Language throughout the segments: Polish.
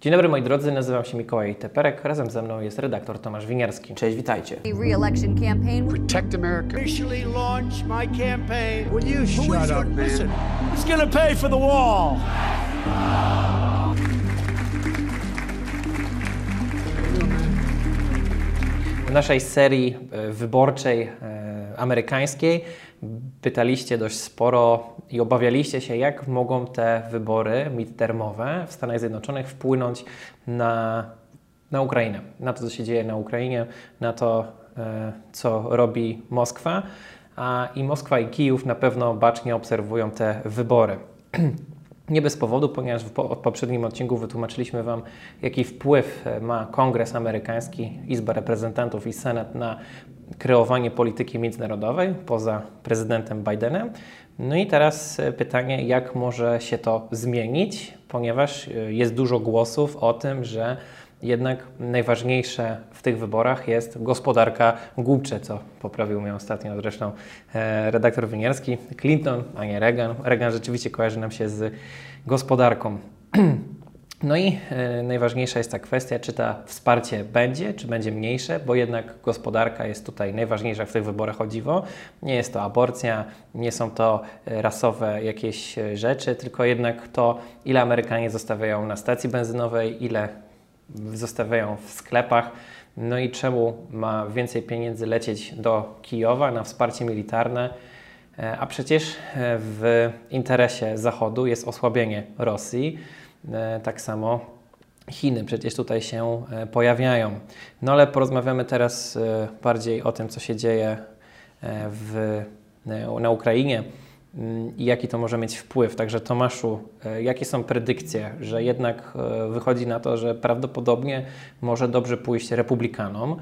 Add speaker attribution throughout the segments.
Speaker 1: Dzień dobry moi drodzy, nazywam się Mikołaj Teperek, razem ze mną jest redaktor Tomasz Winiarski.
Speaker 2: Cześć, witajcie.
Speaker 3: re-election campaign.
Speaker 4: Protect America.
Speaker 5: officially launch my campaign.
Speaker 4: Will you
Speaker 5: Who
Speaker 4: shut
Speaker 5: is
Speaker 4: up,
Speaker 5: gonna-
Speaker 4: man?
Speaker 5: Listen, who's going to pay for the wall?
Speaker 1: W naszej serii e, wyborczej e, amerykańskiej pytaliście dość sporo i obawialiście się, jak mogą te wybory midtermowe w Stanach Zjednoczonych wpłynąć na, na Ukrainę, na to, co się dzieje na Ukrainie, na to, e, co robi Moskwa. A i Moskwa i Kijów na pewno bacznie obserwują te wybory. Nie bez powodu, ponieważ w po, poprzednim odcinku wytłumaczyliśmy Wam, jaki wpływ e, ma Kongres Amerykański, Izba Reprezentantów i Senat na kreowanie polityki międzynarodowej poza prezydentem Bidenem. No i teraz e, pytanie, jak może się to zmienić, ponieważ e, jest dużo głosów o tym, że jednak najważniejsze w tych wyborach jest gospodarka głupcze, co poprawił mnie ostatnio zresztą e, redaktor Winiarski. Clinton, a nie Reagan. Reagan rzeczywiście kojarzy nam się z gospodarką. No i e, najważniejsza jest ta kwestia, czy to wsparcie będzie, czy będzie mniejsze, bo jednak gospodarka jest tutaj najważniejsza w tych wyborach o dziwo. Nie jest to aborcja, nie są to e, rasowe jakieś e, rzeczy, tylko jednak to, ile Amerykanie zostawiają na stacji benzynowej, ile zostawiają w sklepach. No i czemu ma więcej pieniędzy lecieć do Kijowa na wsparcie militarne? A przecież w interesie Zachodu jest osłabienie Rosji. E, Tak samo Chiny przecież tutaj się e, pojawiają. No ale porozmawiamy teraz e, bardziej o tym, co się dzieje w, na Ukrainie mm, i jaki to może mieć wpływ. Także Tomaszu, jakie są predykcje, że jednak wychodzi na to, że prawdopodobnie może dobrze pójść republikanom,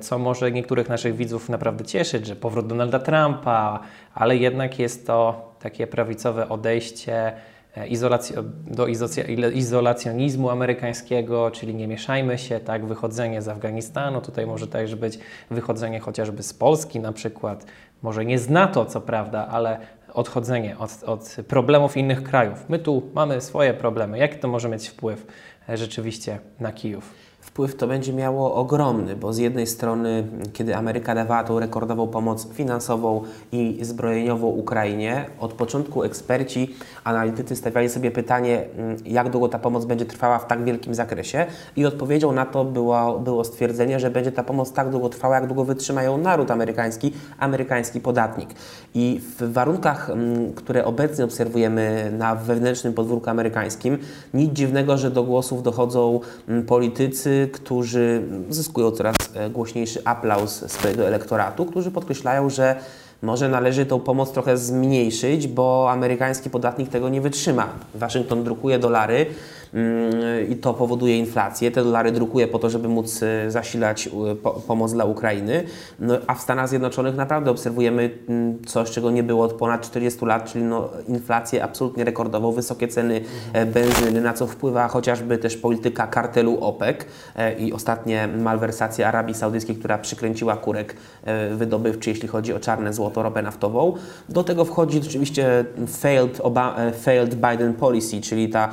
Speaker 1: co może niektórych naszych widzów naprawdę cieszyć, że powrót Donalda Trumpa, ale jednak jest to takie prawicowe odejście e, izolacji- do izocja- ile- izolacjonizmu amerykańskiego, czyli nie mieszajmy się, tak, wychodzenie z Afganistanu, tutaj może też być wychodzenie chociażby z Polski na przykład, może nie z NATO co prawda, ale odchodzenie od, od problemów innych krajów. My tu mamy swoje problemy. Jaki to może mieć wpływ e, rzeczywiście na Kijów?
Speaker 2: Wpływ to będzie miało ogromny, bo z jednej strony, kiedy Ameryka dawała tą rekordową pomoc finansową i zbrojeniową Ukrainie, od początku eksperci, analitycy stawiali sobie pytanie, mm, jak długo ta pomoc będzie trwała w tak wielkim zakresie i odpowiedzią na to było, było stwierdzenie, że będzie ta pomoc tak długo trwała, jak długo wytrzyma ją naród amerykański, amerykański podatnik. I w warunkach, mm, które obecnie obserwujemy na wewnętrznym podwórku amerykańskim, nic dziwnego, że do głosów dochodzą mm, politycy, którzy zyskują coraz e, głośniejszy aplauz swojego elektoratu, którzy podkreślają, że może należy tą pomoc trochę zmniejszyć, bo amerykański podatnik tego nie wytrzyma. Waszyngton drukuje dolary i to powoduje inflację. Te dolary drukuje po to, żeby móc e, zasilać po, pomoc dla Ukrainy. No, a w Stanach Zjednoczonych naprawdę obserwujemy mm, coś, czego nie było od ponad 40 lat, czyli no, inflację absolutnie rekordową, wysokie ceny e, benzyny, na co wpływa chociażby też polityka kartelu OPEC e, i ostatnie malwersacje Arabii Saudyjskiej, która przykręciła kurek wydobywczy, jeśli chodzi o czarne złoto, ropę naftową. Do tego wchodzi oczywiście failed, failed Biden policy, czyli ta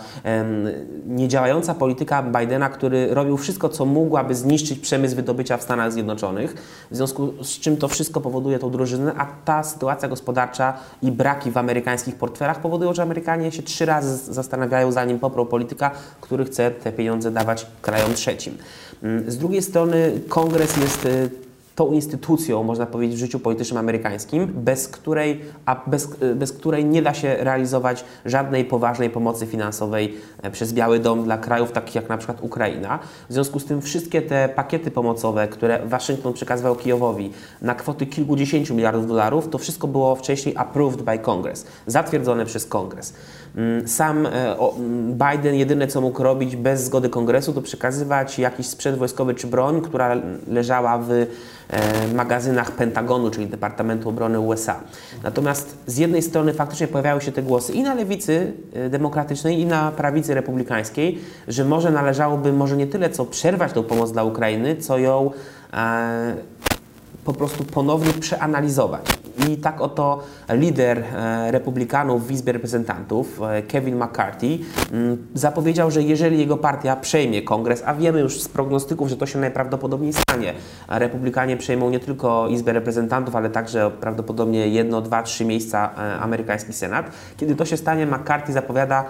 Speaker 2: niedziałająca polityka Bidena, który robił wszystko, co mógł, aby zniszczyć przemysł wydobycia w Stanach Zjednoczonych, w związku z czym to wszystko powoduje tą drużynę, a ta sytuacja gospodarcza i braki w amerykańskich portfelach powodują, że Amerykanie się trzy razy zastanawiają, zanim poprą polityka, który chce te pieniądze dawać krajom trzecim. Mm, Z drugiej strony kongres jest y, tą instytucją, można powiedzieć, w życiu politycznym amerykańskim, bez której, a bez, bez której nie da się realizować żadnej poważnej pomocy finansowej e, przez Biały Dom dla krajów takich jak na przykład Ukraina. W związku z tym wszystkie te pakiety pomocowe, które Waszyngton przekazywał Kijowowi na kwoty kilkudziesięciu miliardów dolarów, to wszystko było wcześniej approved by Congress, zatwierdzone przez Kongres. Mm, Sam e, mm, Biden jedyne co mógł robić bez zgody kongresu to przekazywać jakiś sprzęt wojskowy czy broń, która leżała w e, magazynach Pentagonu, czyli Departamentu Obrony USA. Natomiast z jednej strony faktycznie pojawiały się te głosy i na lewicy e, demokratycznej, i na prawicy republikańskiej, że może należałoby może nie tyle co przerwać tą pomoc dla Ukrainy, co ją po prostu ponownie przeanalizować. I tak oto lider e, republikanów w Izbie Reprezentantów, e, Kevin McCarthy, zapowiedział, że jeżeli jego partia przejmie kongres, a wiemy już z prognostyków, że to się najprawdopodobniej stanie, republikanie przejmą nie tylko Izbę Reprezentantów, ale także prawdopodobnie jedno, dwa, trzy miejsca e, amerykański Senat. Kiedy to się stanie, McCarthy zapowiada,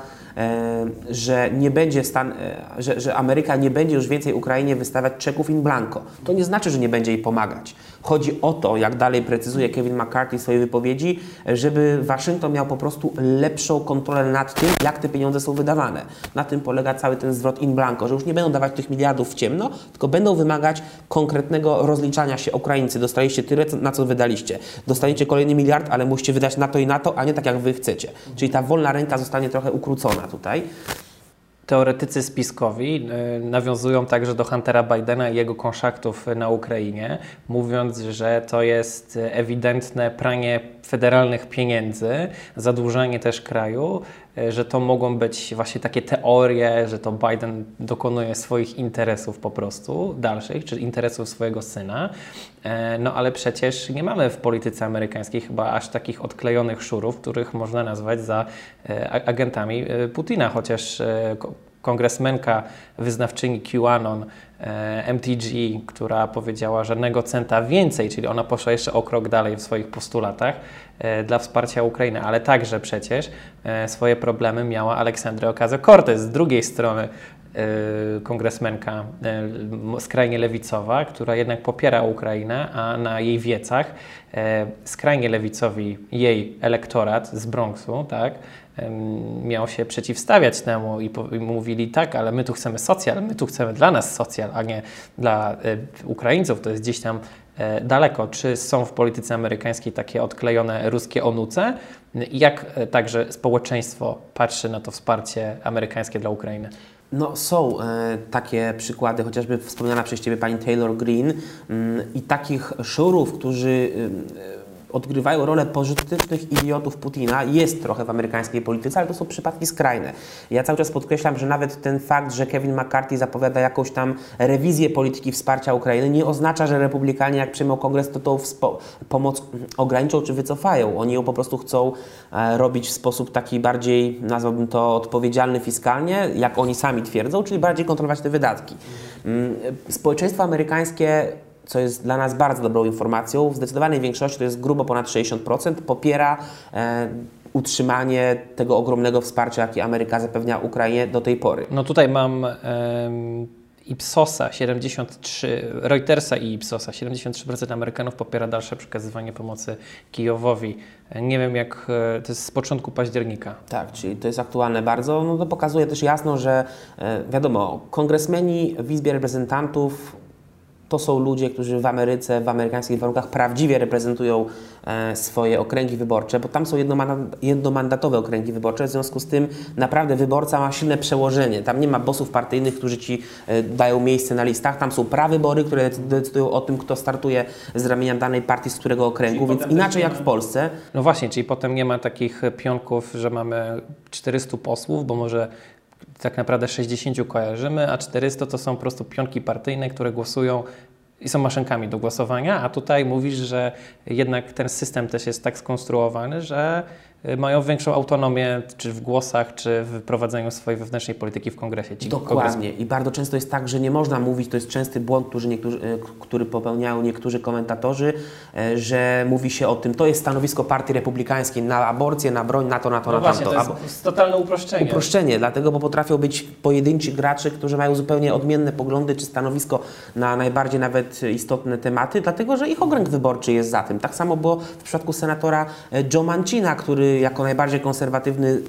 Speaker 2: że nie będzie stan, e, że, że Ameryka nie będzie już więcej Ukrainie wystawiać czeków in blanco. To nie znaczy, że nie będzie jej pomagać. Chodzi o to, jak dalej precyzuje Kevin McCarthy w swojej wypowiedzi, żeby Waszyngton miał po prostu lepszą kontrolę nad tym, jak te pieniądze są wydawane. Na tym polega cały ten zwrot in blanco, że już nie będą dawać tych miliardów w ciemno, tylko będą wymagać konkretnego rozliczania się. Ukraińcy, dostaliście tyle, na co wydaliście. Dostaniecie kolejny miliard, ale musicie wydać na to i na to, a nie tak, jak Wy chcecie. Czyli ta wolna ręka zostanie trochę ukrócona tutaj.
Speaker 1: Teoretycy spiskowi y, nawiązują także do Huntera Bidena i jego konszaktów na Ukrainie, mówiąc, że to jest ewidentne pranie federalnych pieniędzy, zadłużanie też kraju, że to mogą być właśnie takie teorie, że to Biden dokonuje swoich interesów po prostu dalszych, czy interesów swojego syna. E, no ale przecież nie mamy w polityce amerykańskiej chyba aż takich odklejonych szurów, których można nazwać za e, agentami e, Putina, chociaż kongresmenka wyznawczyni QAnon MTG, która powiedziała żadnego centa więcej, czyli ona poszła jeszcze o krok dalej w swoich postulatach dla wsparcia Ukrainy, ale także przecież swoje problemy miała Aleksandra Ocasio-Cortez z drugiej strony kongresmenka skrajnie lewicowa, która jednak popiera Ukrainę, a na jej wiecach skrajnie lewicowi jej elektorat z Bronxu, tak, miał się przeciwstawiać temu i, mówili tak, ale my tu chcemy socjal, my tu chcemy dla nas socjal, a nie dla Ukraińców, to jest gdzieś tam daleko. Czy są w polityce amerykańskiej takie odklejone ruskie onuce? Jak także społeczeństwo patrzy na to wsparcie amerykańskie dla Ukrainy?
Speaker 2: No, są e, takie przykłady, chociażby wspomniana przez Ciebie pani Taylor Green mm, i takich szurów, którzy e, odgrywają rolę pożytecznych idiotów Putina jest trochę w amerykańskiej polityce, ale to są przypadki skrajne. Ja cały czas podkreślam, że nawet ten fakt, że Kevin McCarthy zapowiada jakąś tam rewizję polityki wsparcia Ukrainy, nie oznacza, że republikanie jak przyjmą kongres, to tą pomoc ograniczą czy wycofają. Oni ją po prostu chcą e, robić w sposób taki bardziej, nazwałbym to odpowiedzialny fiskalnie, jak oni sami twierdzą, czyli bardziej kontrolować te wydatki. Mm, społeczeństwo amerykańskie co jest dla nas bardzo dobrą informacją, w zdecydowanej większości, to jest grubo ponad 60%, popiera e, utrzymanie tego ogromnego wsparcia, jakie Ameryka zapewnia Ukrainie do tej pory.
Speaker 1: No tutaj mam Ipsosa 73, Reutersa i Ipsosa 73% Amerykanów popiera dalsze przekazywanie pomocy Kijowowi. Nie wiem jak, e, to jest z początku października.
Speaker 2: Tak, czyli to jest aktualne bardzo. No to pokazuje też jasno, że e, wiadomo, kongresmeni w Izbie Reprezentantów to są ludzie, którzy w Ameryce, w amerykańskich warunkach prawdziwie reprezentują e, swoje okręgi wyborcze, bo tam są jednomandatowe okręgi wyborcze, w związku z tym naprawdę wyborca ma silne przełożenie. Tam nie ma bosów partyjnych, którzy ci e, dają miejsce na listach, tam są prawybory, które decydują o tym, kto startuje z ramienia danej partii, z którego okręgu, czyli więc inaczej jak w Polsce.
Speaker 1: No właśnie, czyli potem nie ma takich pionków, że mamy 400 posłów, bo może tak naprawdę 60 kojarzymy, a 400 to są po prostu pionki partyjne, które głosują i są maszynkami do głosowania, a tutaj mówisz, że jednak ten system też jest tak skonstruowany, że mają większą autonomię, czy w głosach, czy w prowadzeniu swojej wewnętrznej polityki w kongresie.
Speaker 2: Ci Dokładnie. I bardzo często jest tak, że nie można mówić, to jest częsty błąd, który, y, który popełniają niektórzy komentatorzy, y, że mówi się o tym, to jest stanowisko partii republikańskiej na aborcję, na broń, na to, na to,
Speaker 1: no
Speaker 2: na
Speaker 1: właśnie, tamto. To jest totalne uproszczenie.
Speaker 2: Uproszczenie, dlatego, bo potrafią być pojedynczy gracze, którzy mają zupełnie odmienne poglądy czy stanowisko na najbardziej nawet istotne tematy, dlatego, że ich okręg wyborczy jest za tym. Tak samo było w przypadku senatora Joe Mancina, który jako najbardziej konserwatywny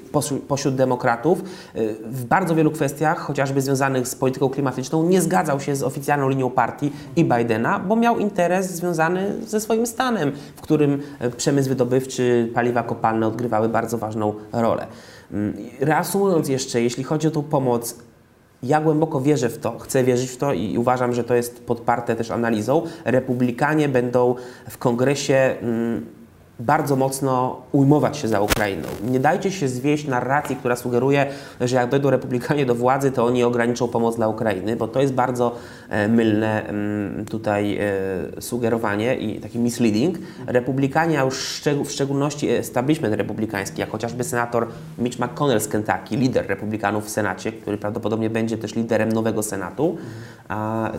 Speaker 2: pośród demokratów y, w bardzo wielu kwestiach, chociażby związanych z polityką klimatyczną, nie zgadzał się z oficjalną linią partii i Bidena, bo miał interes związany ze swoim stanem, w którym y, przemysł wydobywczy, paliwa kopalne odgrywały bardzo ważną rolę. Mm, reasumując jeszcze, jeśli chodzi o tą pomoc, ja głęboko wierzę w to, chcę wierzyć w to i uważam, że to jest podparte też analizą. Republikanie będą w kongresie mm, bardzo mocno ujmować się za Ukrainą. Nie dajcie się zwieść narracji, która sugeruje, że jak dojdą republikanie do władzy, to oni ograniczą pomoc dla Ukrainy, bo to jest bardzo e, mylne mm, tutaj e, sugerowanie i taki misleading. Republikanie, a już w szczególności establishment republikański, jak chociażby senator Mitch McConnell z Kentucky, lider republikanów w Senacie, który prawdopodobnie będzie też liderem nowego Senatu,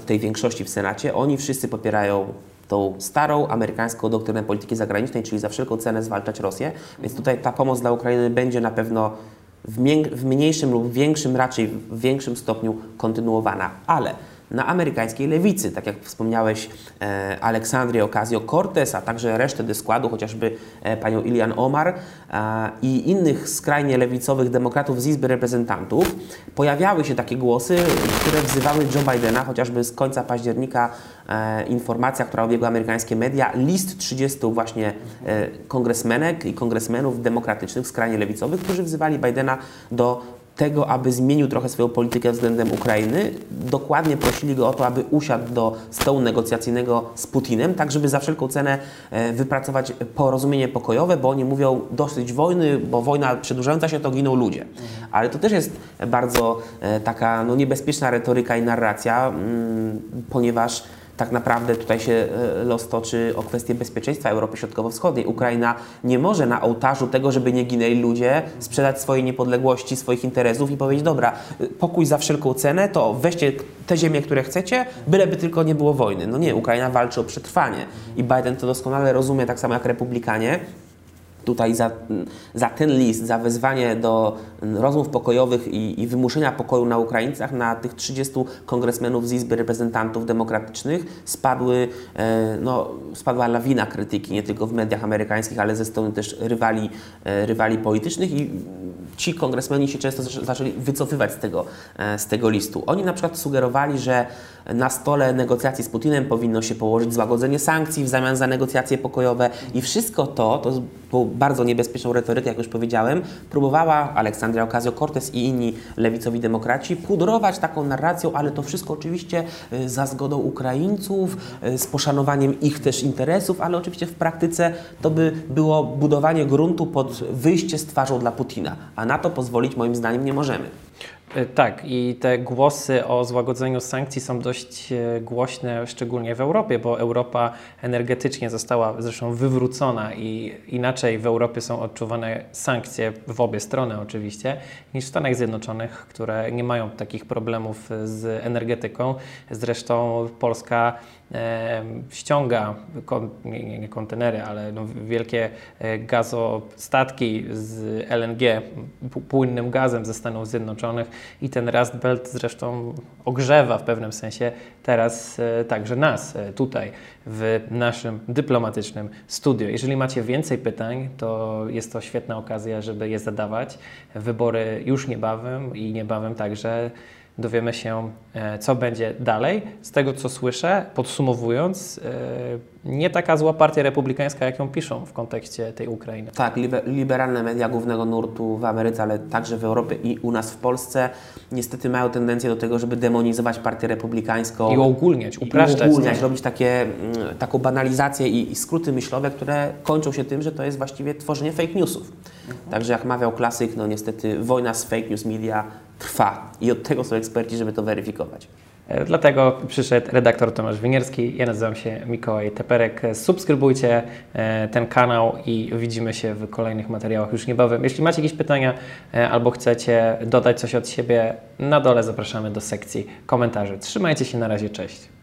Speaker 2: tej większości w Senacie, oni wszyscy popierają tą starą amerykańską doktrynę polityki zagranicznej, czyli za wszelką cenę zwalczać Rosję. Więc tutaj ta pomoc dla Ukrainy będzie na pewno w, w mniejszym lub większym, raczej w większym stopniu kontynuowana. Ale na amerykańskiej lewicy, tak jak wspomniałeś, e, Aleksandrię Ocasio-Cortez, a także resztę składu, chociażby e, panią Ilian Omar i innych skrajnie lewicowych demokratów z Izby Reprezentantów, pojawiały się takie głosy, które wzywały Joe Bidena, chociażby z końca października e, informacja, która obiegła amerykańskie media, list 30 właśnie e, kongresmenek i kongresmenów demokratycznych, skrajnie lewicowych, którzy wzywali Bidena do tego, aby zmienił trochę swoją politykę względem Ukrainy. Dokładnie prosili go o to, aby usiadł do stołu negocjacyjnego z Putinem, tak żeby za wszelką cenę e, wypracować porozumienie pokojowe, bo oni mówią dosyć wojny, bo wojna przedłużająca się to giną ludzie. Ale to też jest bardzo e, taka no, niebezpieczna retoryka i narracja, mm, ponieważ tak naprawdę tutaj się e, los toczy o kwestię bezpieczeństwa Europy Środkowo-Wschodniej. Ukraina nie może na ołtarzu tego, żeby nie ginęli ludzie, sprzedać swojej niepodległości, swoich interesów i powiedzieć, dobra, e, pokój za wszelką cenę, to weźcie te ziemie, które chcecie, byleby tylko nie było wojny. No nie, Ukraina walczy o przetrwanie i Biden to doskonale rozumie, tak samo jak republikanie tutaj za, za ten list, za wezwanie do rozmów pokojowych i, i wymuszenia pokoju na Ukraińcach, na tych 30 kongresmenów z Izby Reprezentantów Demokratycznych spadły, e, no, spadła lawina krytyki, nie tylko w mediach amerykańskich, ale ze strony też rywali, e, rywali politycznych i ci kongresmeni się często zaczę- zaczęli wycofywać z tego, e, z tego listu. Oni na przykład sugerowali, że na stole negocjacji z Putinem powinno się położyć złagodzenie sankcji w zamian za negocjacje pokojowe i wszystko to, to było bardzo niebezpieczną retorykę, jak już powiedziałem, próbowała Aleksandria Ocasio-Cortez i inni lewicowi demokraci pudrować taką narracją, ale to wszystko oczywiście y, za zgodą Ukraińców, y, z poszanowaniem ich też interesów, ale oczywiście w praktyce to by było budowanie gruntu pod wyjście z twarzą dla Putina, a na to pozwolić moim zdaniem nie możemy.
Speaker 1: E, Tak, i te głosy o złagodzeniu sankcji są dość e, głośne, szczególnie w Europie, bo Europa energetycznie została zresztą wywrócona i inaczej w Europie są odczuwane sankcje w obie strony oczywiście, niż w Stanach Zjednoczonych, które nie mają takich problemów z energetyką. Zresztą Polska e, ściąga kon, nie, nie, kontenery, ale no, wielkie e, gazostatki z LNG, płynnym gazem ze Stanów Zjednoczonych i ten Rust Belt zresztą ogrzewa w pewnym sensie teraz e, także nas e, tutaj w naszym dyplomatycznym studio. Jeżeli macie więcej pytań, to jest to świetna okazja, żeby je zadawać. Wybory już niebawem i niebawem także dowiemy się, e, co będzie dalej. Z tego, co słyszę, podsumowując, e, nie taka zła partia republikańska, jak ją piszą w kontekście tej Ukrainy.
Speaker 2: Tak, libe- liberalne media głównego nurtu w Ameryce, ale także w Europie i u nas w Polsce niestety mają tendencję do tego, żeby demonizować partię republikańską.
Speaker 1: I uogólniać, upraszczać.
Speaker 2: I uogólniać, robić takie, mm, taką banalizację i, i skróty myślowe, które kończą się tym, że to jest właściwie tworzenie fake newsów. Także jak mawiał klasyk, no niestety wojna z fake news media trwa i od tego są eksperci, żeby to weryfikować.
Speaker 1: E, Dlatego przyszedł redaktor Tomasz Winierski. Ja nazywam się Mikołaj Teperek. Subskrybujcie e, ten kanał i widzimy się w kolejnych materiałach już niebawem. Jeśli macie jakieś pytania e, albo chcecie dodać coś od siebie, na dole zapraszamy do sekcji komentarzy. Trzymajcie się na razie, cześć.